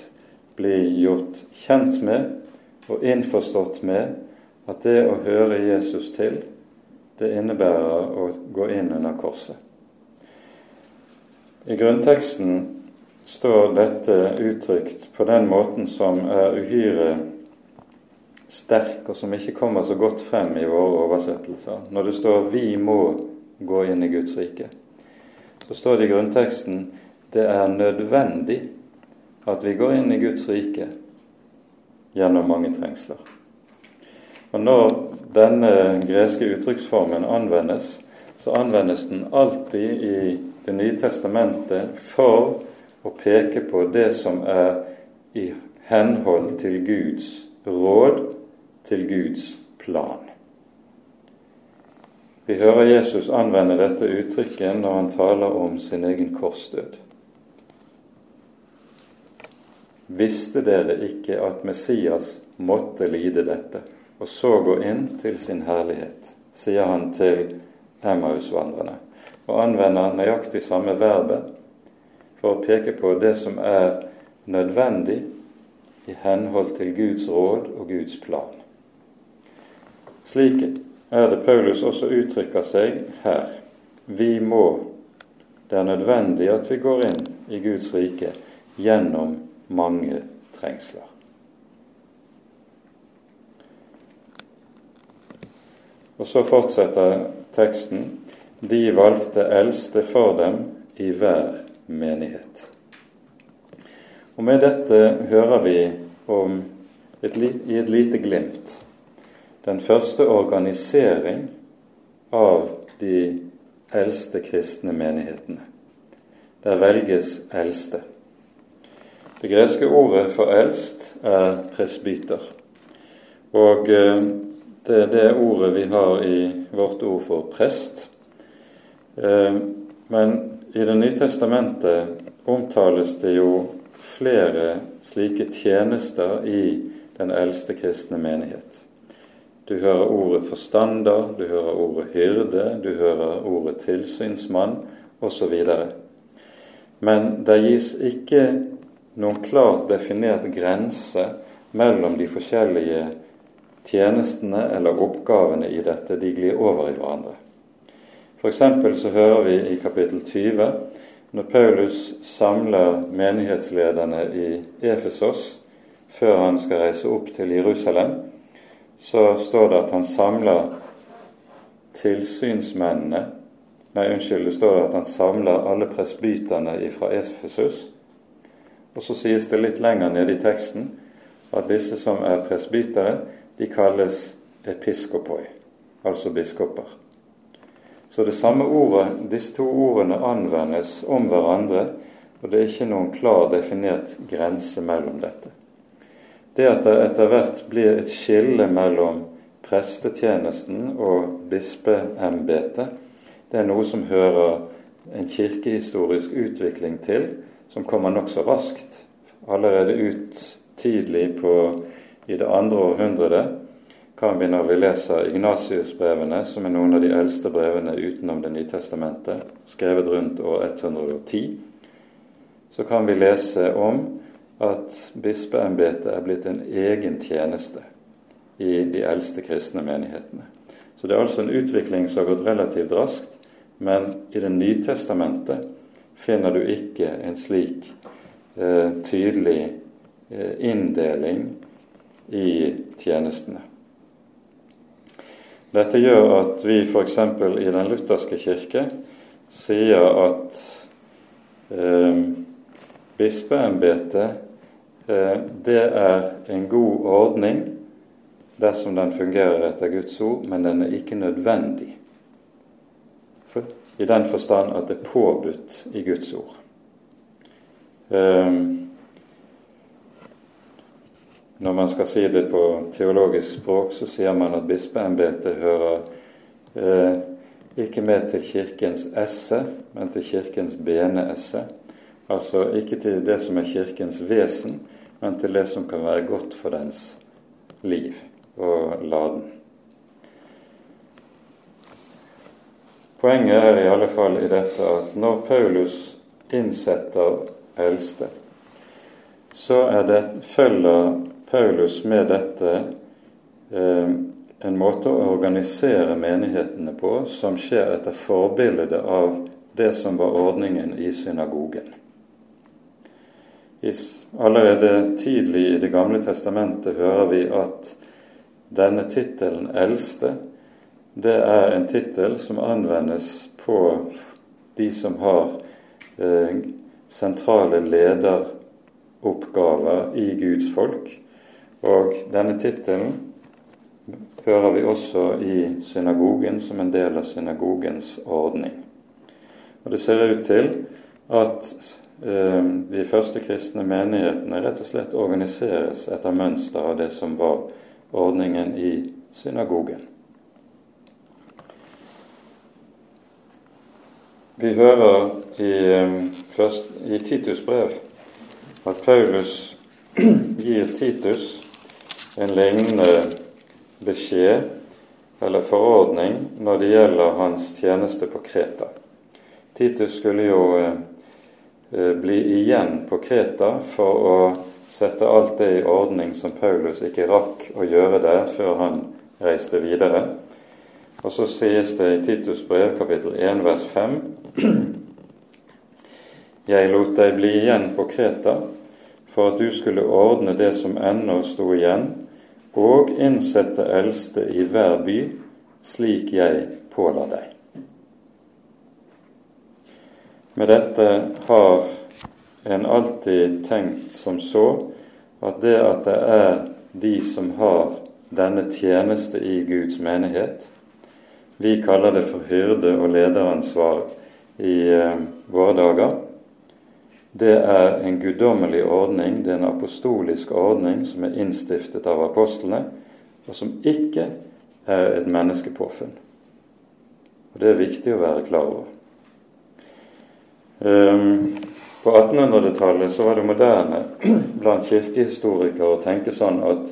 bli gjort kjent med og innforstått med at det å høre Jesus til, det innebærer å gå inn under korset. I grunnteksten står dette uttrykt på den måten som er uhyre sterk, og som ikke kommer så godt frem i våre oversettelser. Når det står 'vi må gå inn i Guds rike', så står det i grunnteksten 'det er nødvendig at vi går inn i Guds rike gjennom mange trengsler'. Og Når denne greske uttrykksformen anvendes, så anvendes den alltid i Det nye testamentet for å peke på det som er i henhold til Guds råd, til Guds plan. Vi hører Jesus anvende dette uttrykket når han taler om sin egen korsdød. Visste dere ikke at Messias måtte lide dette, og så gå inn til sin herlighet, sier han til Emmaus-vandrerne, og anvender nøyaktig samme verbet for å peke på det som er nødvendig i henhold til Guds råd og Guds plan. Slik er det Paulus også uttrykker seg her. Vi må Det er nødvendig at vi går inn i Guds rike gjennom mange trengsler. Og så fortsetter teksten. De valgte eldste for dem i hver menighet. Og Med dette hører vi om et, i et lite glimt den første organisering av de eldste kristne menighetene. Der velges eldste. Det greske ordet for eldst er presbyter. Og eh, det er det ordet vi har i vårt ord for prest. Eh, men i Det nye testamentet omtales det jo flere slike tjenester i den eldste kristne menighet. Du hører ordet forstander, du hører ordet hyrde, du hører ordet tilsynsmann osv. Men det gis ikke noen klart definert grense mellom de forskjellige tjenestene eller oppgavene i dette. De glir over i hverandre. F.eks. så hører vi i kapittel 20 når Paulus samler menighetslederne i Efesos før han skal reise opp til Jerusalem, så står det at han samler tilsynsmennene Nei, unnskyld, det står at han samler alle presbyterne fra Efesus. Og så sies det litt lenger nede i teksten at disse som er presbytere, de kalles episkopoi, altså biskoper. Så det samme ordet, disse to ordene anvendes om hverandre, og det er ikke noen klar definert grense mellom dette. Det at det etter hvert blir et skille mellom prestetjenesten og bispeembetet, det er noe som hører en kirkehistorisk utvikling til, som kommer nokså raskt. Allerede ut tidlig på, i det andre århundret kan vi når vi leser Ignatius-brevene, som er noen av de eldste brevene utenom Det nye testamentet, skrevet rundt år 110, så kan vi lese om at bispeembetet er blitt en egen tjeneste i de eldste kristne menighetene. Så det er altså en utvikling som har gått relativt raskt, men i Det nye testamentet finner du ikke en slik eh, tydelig eh, inndeling i tjenestene. Dette gjør at vi f.eks. i Den lutherske kirke sier at eh, bispeembetet eh, det er en god ordning dersom den fungerer etter Guds ord, men den er ikke nødvendig. I den forstand at det er påbudt i Guds ord. Eh, når man skal si det på teologisk språk, så sier man at bispeembetet hører eh, ikke med til Kirkens esse, men til Kirkens beneesse. Altså ikke til det som er Kirkens vesen, men til det som kan være godt for dens liv og laden. Poenget er i alle fall i dette at når Paulus innsetter eldste, så det, følger Paulus med dette eh, en måte å organisere menighetene på som skjer etter forbildet av det som var ordningen i synagogen. Allerede tidlig i Det gamle testamentet hører vi at denne tittelen 'eldste' det er en tittel som anvendes på de som har eh, sentrale lederoppgaver i Guds folk, og denne tittelen hører vi også i synagogen som en del av synagogens ordning. Og Det ser ut til at eh, de første kristne menighetene rett og slett organiseres etter mønster av det som var ordningen i synagogen. Vi hører i, eh, først, i Titus brev at Paulus gir Titus en lignende beskjed eller forordning når det gjelder hans tjeneste på Kreta. Titus skulle jo eh, eh, bli igjen på Kreta for å sette alt det i ordning som Paulus ikke rakk å gjøre der før han reiste videre. Og så sies det i Titus brev kapittel 1 vers 5 Jeg lot deg bli igjen på Kreta for at du skulle ordne det som ennå sto igjen, og innsette eldste i hver by, slik jeg påla deg. Med dette har en alltid tenkt som så at det at det er de som har denne tjeneste i Guds menighet, vi kaller det for hyrde- og lederansvar i eh, våre dager, det er en guddommelig ordning, det er en apostolisk ordning som er innstiftet av apostlene, og som ikke er et menneskepåfunn. Og Det er viktig å være klar over. Um, på 1800-tallet så var det moderne blant kirkehistorikere å tenke sånn at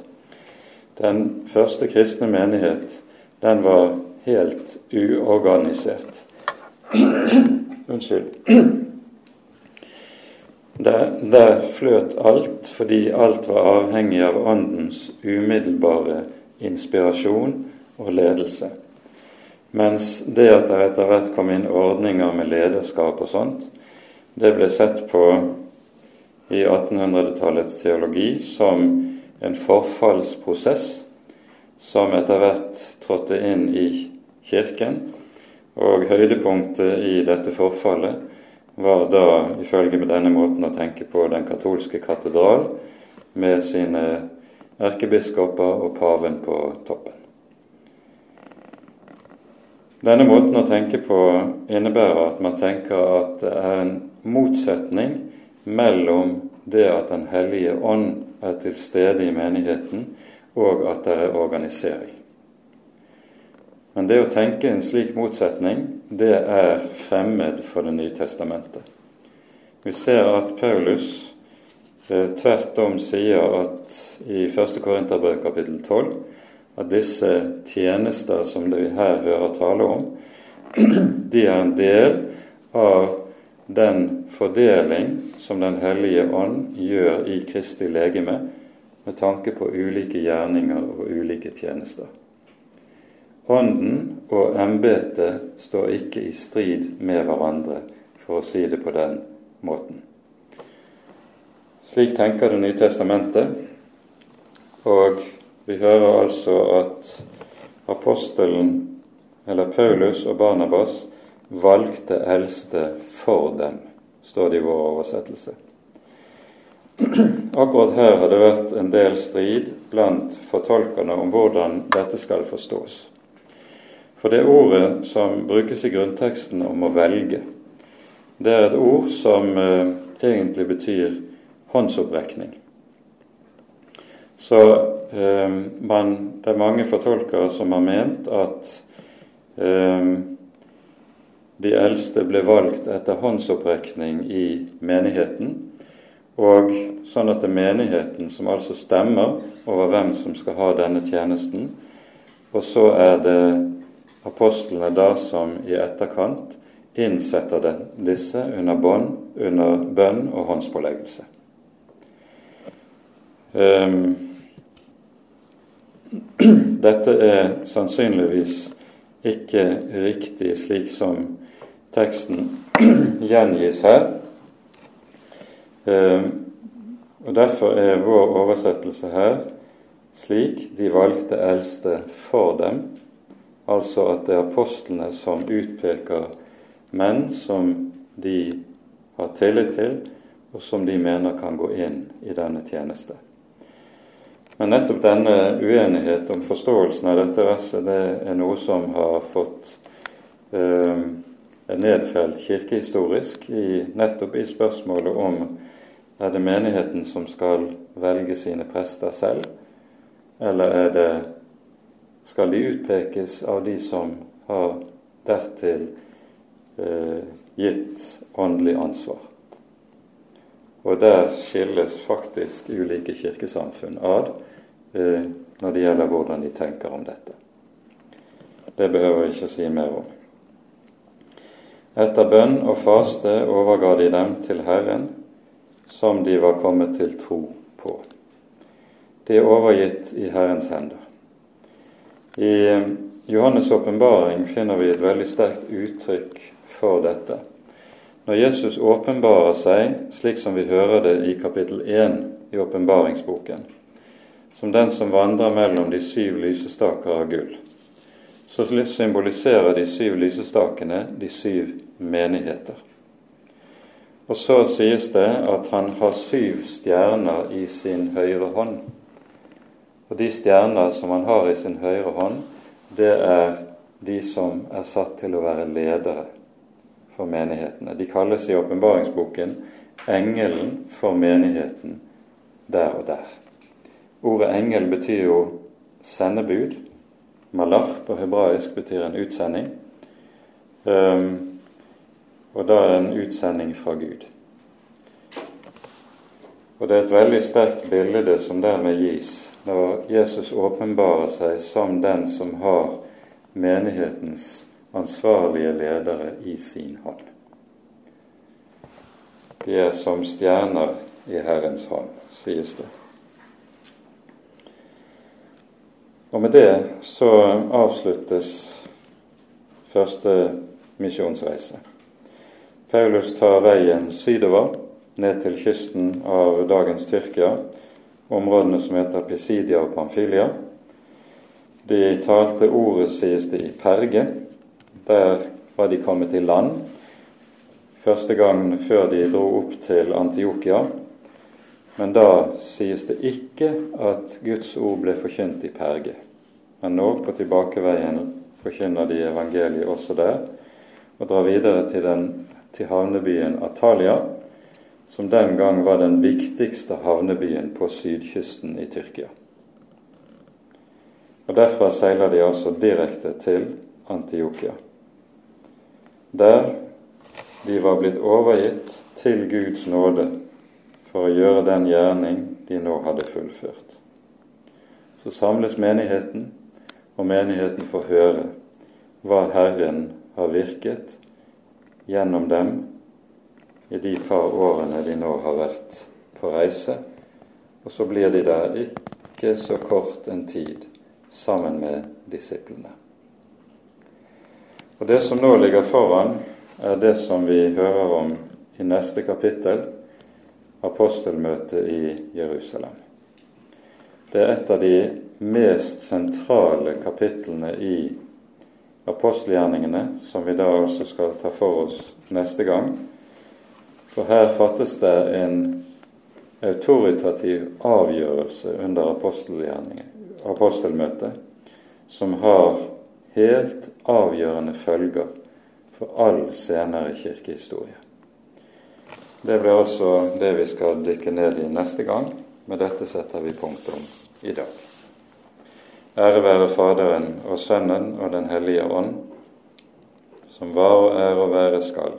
den første kristne menighet, den var helt uorganisert. Unnskyld. Der, der fløt alt fordi alt var avhengig av Åndens umiddelbare inspirasjon og ledelse. Mens det at det etter hvert kom inn ordninger med lederskap og sånt, det ble sett på i 1800-tallets teologi som en forfallsprosess som etter hvert trådte inn i Kirken. Og høydepunktet i dette forfallet var da, ifølge med denne måten å tenke på, den katolske katedral med sine erkebiskoper og paven på toppen. Denne måten å tenke på innebærer at man tenker at det er en motsetning mellom det at Den hellige ånd er til stede i menigheten, og at det er organisering. Men det å tenke en slik motsetning, det er fremmed for Det nye testamentet. Vi ser at Paulus eh, tvert om sier at i 1. Korinterbrev kapittel 12 at disse tjenester som vi her hører tale om, de er en del av den fordeling som Den hellige ånd gjør i Kristi legeme med tanke på ulike gjerninger og ulike tjenester. Ånden og embetet står ikke i strid med hverandre, for å si det på den måten. Slik tenker Det nye testamentet, og vi hører altså at apostelen, eller Paulus og Barnabas, valgte eldste for dem, står det i vår oversettelse. Akkurat her har det vært en del strid blant fortolkerne om hvordan dette skal forstås. For det ordet som brukes i grunnteksten om å velge, det er et ord som eh, egentlig betyr håndsopprekning. Så eh, man, det er mange fortolkere som har ment at eh, de eldste ble valgt etter håndsopprekning i menigheten, og sånn at det er menigheten som altså stemmer over hvem som skal ha denne tjenesten, og så er det apostlene da som i etterkant innsetter den, disse under bånd, under bønn og håndspåleggelse. Um, dette er sannsynligvis ikke riktig slik som teksten gjengis her. Um, og Derfor er vår oversettelse her slik de valgte eldste for dem, Altså at det er apostlene som utpeker menn som de har tillit til, og som de mener kan gå inn i denne tjeneste. Men nettopp denne uenighet om forståelsen av dette verset, det er noe som har fått eh, nedfelt kirkehistorisk i, nettopp i spørsmålet om er det menigheten som skal velge sine prester selv, eller er det skal de utpekes av de som har dertil eh, gitt åndelig ansvar. Og der skilles faktisk ulike kirkesamfunn ad eh, når det gjelder hvordan de tenker om dette. Det behøver jeg ikke si mer om. Etter bønn og faste overga de dem til Herren, som de var kommet til tro på. De er overgitt i Herrens hender. I eh, Johannes' åpenbaring finner vi et veldig sterkt uttrykk for dette. Når Jesus åpenbarer seg, slik som vi hører det i kapittel 1 i åpenbaringsboken, som den som vandrer mellom de syv lysestaker av gull, så symboliserer de syv lysestakene de syv menigheter. Og så sies det at han har syv stjerner i sin høyre hånd. Og de stjerner som han har i sin høyre hånd, det er de som er satt til å være ledere for menighetene. De kalles i åpenbaringsboken engelen for menigheten der og der. Ordet engel betyr jo sendebud. Malach på hebraisk betyr en utsending. Um, og da er det en utsending fra Gud. Og det er et veldig sterkt bilde som dermed gis når Jesus åpenbarer seg som den som har menighetens ansvarlige ledere i sin hånd. De er som stjerner i Herrens hånd, sies det. Og med det så avsluttes første misjonsreise. Paulus tar veien sydover ned til kysten av dagens Tyrkia, områdene som heter Pisidia og Pamphylia. De talte ordet, sies det, i Perge. Der var de kommet i land første gang før de dro opp til Antiokia. Men da sies det ikke at Guds ord ble forkynt i Perge. Men nå, på tilbakeveien, forkynner de evangeliet også der, og drar videre til, den, til havnebyen Atalia, som den gang var den viktigste havnebyen på sydkysten i Tyrkia. Og Derfra seiler de altså direkte til Antiokia, der de var blitt overgitt til Guds nåde for å gjøre den gjerning de nå hadde fullført. Så samles menigheten, og menigheten får høre hva Herren har virket gjennom dem i de par årene de nå har vært på reise, og så blir de der ikke så kort en tid sammen med disiplene. Og Det som nå ligger foran, er det som vi hører om i neste kapittel, apostelmøtet i Jerusalem. Det er et av de mest sentrale kapitlene i apostelgjerningene, som vi da også skal ta for oss neste gang, for her fattes det en autoritativ avgjørelse under apostelmøtet som har helt avgjørende følger for all senere kirkehistorie. Det blir også det vi skal dykke ned i neste gang. Med dette setter vi punktum i dag. Ære være Faderen og Sønnen og Den hellige ånd, som var og er og være skal